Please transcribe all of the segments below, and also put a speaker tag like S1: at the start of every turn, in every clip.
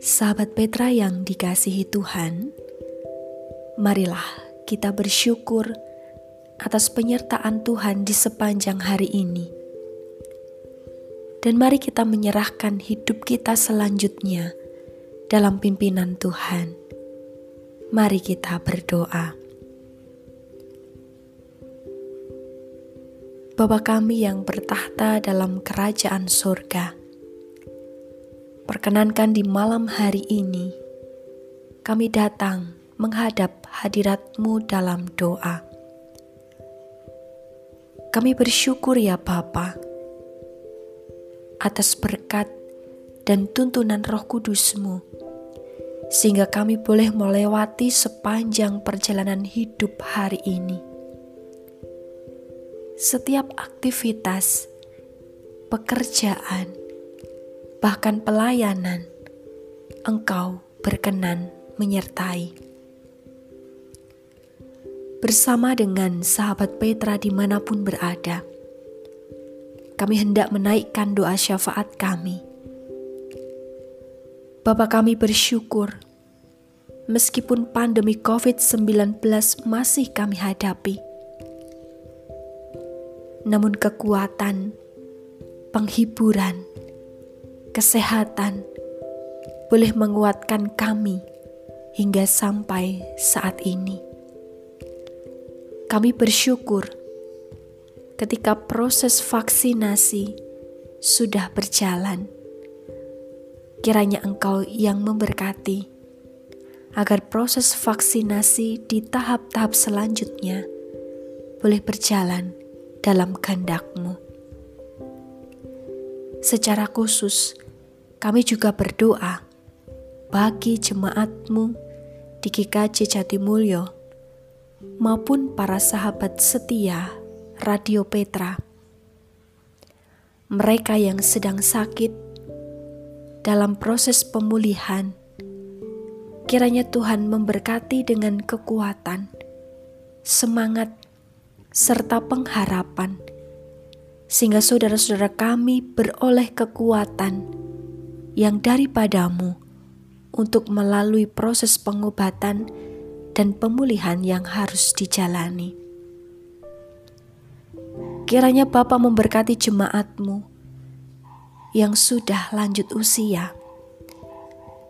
S1: Sahabat Petra yang dikasihi Tuhan, marilah kita bersyukur atas penyertaan Tuhan di sepanjang hari ini. Dan mari kita menyerahkan hidup kita selanjutnya dalam pimpinan Tuhan. Mari kita berdoa. Bapa kami yang bertahta dalam kerajaan surga, Perkenankan di malam hari ini, kami datang menghadap hadiratmu dalam doa. Kami bersyukur ya Bapa atas berkat dan tuntunan roh kudusmu, sehingga kami boleh melewati sepanjang perjalanan hidup hari ini. Setiap aktivitas, pekerjaan, bahkan pelayanan, Engkau berkenan menyertai. Bersama dengan sahabat Petra di mana pun berada, kami hendak menaikkan doa syafaat kami. Bapa kami bersyukur, meskipun pandemi COVID-19 masih kami hadapi, namun kekuatan, penghiburan, kesehatan boleh menguatkan kami hingga sampai saat ini. Kami bersyukur ketika proses vaksinasi sudah berjalan. Kiranya Engkau yang memberkati agar proses vaksinasi di tahap-tahap selanjutnya boleh berjalan dalam kehendak-Mu. Secara khusus, kami juga berdoa bagi jemaatmu di GKJ Jatimulyo maupun para sahabat setia Radio Petra. Mereka yang sedang sakit dalam proses pemulihan, kiranya Tuhan memberkati dengan kekuatan, semangat, serta pengharapan sehingga saudara-saudara kami beroleh kekuatan yang daripadamu untuk melalui proses pengobatan dan pemulihan yang harus dijalani. Kiranya Bapa memberkati jemaatmu yang sudah lanjut usia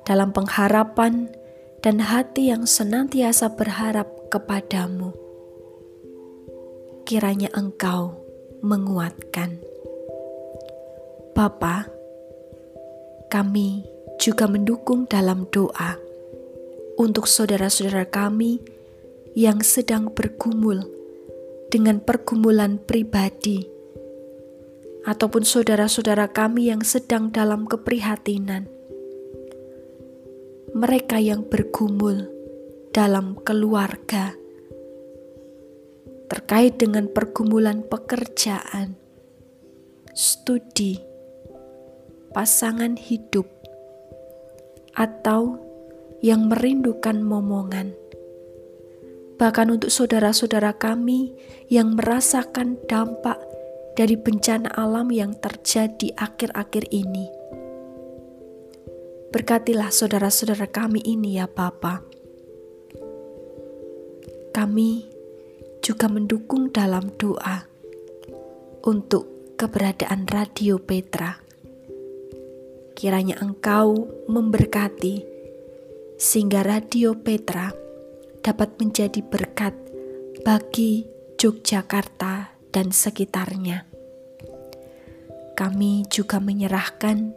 S1: dalam pengharapan dan hati yang senantiasa berharap kepadamu. Kiranya engkau menguatkan. Bapa, kami juga mendukung dalam doa untuk saudara-saudara kami yang sedang bergumul dengan pergumulan pribadi, ataupun saudara-saudara kami yang sedang dalam keprihatinan. Mereka yang bergumul dalam keluarga, terkait dengan pergumulan pekerjaan, studi, pasangan hidup, atau yang merindukan momongan. Bahkan untuk saudara-saudara kami yang merasakan dampak dari bencana alam yang terjadi akhir-akhir ini. Berkatilah saudara-saudara kami ini ya Bapa. Kami juga mendukung dalam doa untuk keberadaan Radio Petra. Kiranya Engkau memberkati sehingga Radio Petra dapat menjadi berkat bagi Yogyakarta dan sekitarnya. Kami juga menyerahkan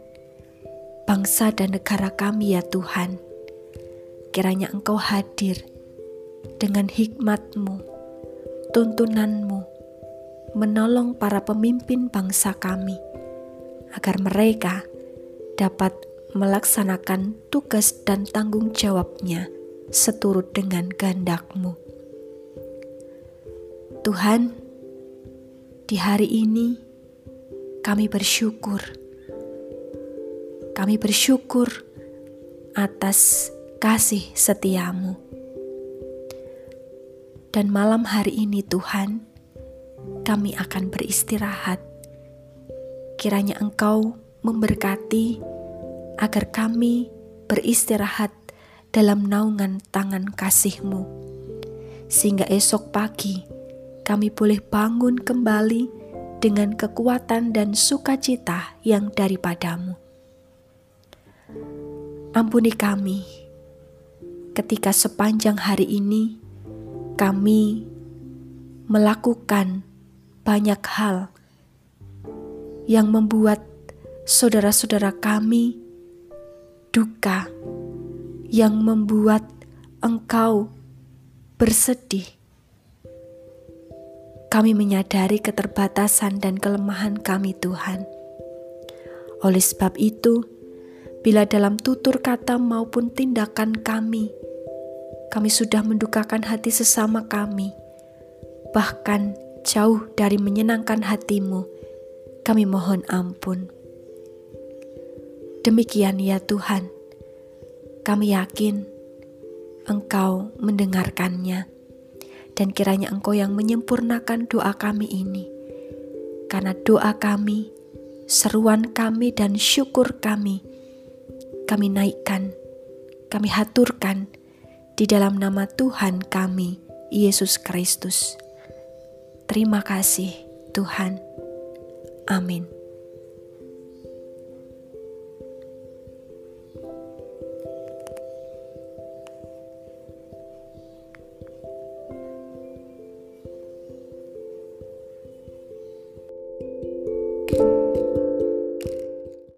S1: bangsa dan negara kami ya Tuhan. Kiranya Engkau hadir dengan hikmat-Mu tuntunanmu menolong para pemimpin bangsa kami agar mereka dapat melaksanakan tugas dan tanggung jawabnya seturut dengan kehendakmu. Tuhan, di hari ini kami bersyukur. Kami bersyukur atas kasih setiamu. Dan malam hari ini Tuhan, kami akan beristirahat. Kiranya Engkau memberkati agar kami beristirahat dalam naungan tangan kasih-Mu, sehingga esok pagi kami boleh bangun kembali dengan kekuatan dan sukacita yang daripadamu. Ampuni kami ketika sepanjang hari ini kami melakukan banyak hal yang membuat saudara-saudara kami duka yang membuat engkau bersedih. Kami menyadari keterbatasan dan kelemahan kami, Tuhan. Oleh sebab itu, bila dalam tutur kata maupun tindakan kami, kami sudah mendukakan hati sesama kami, bahkan jauh dari menyenangkan hatimu, kami mohon ampun. Demikian ya Tuhan, kami yakin Engkau mendengarkannya, dan kiranya Engkau yang menyempurnakan doa kami ini, karena doa kami, seruan kami, dan syukur kami, kami naikkan, kami haturkan di dalam nama Tuhan kami, Yesus Kristus. Terima kasih, Tuhan. Amin.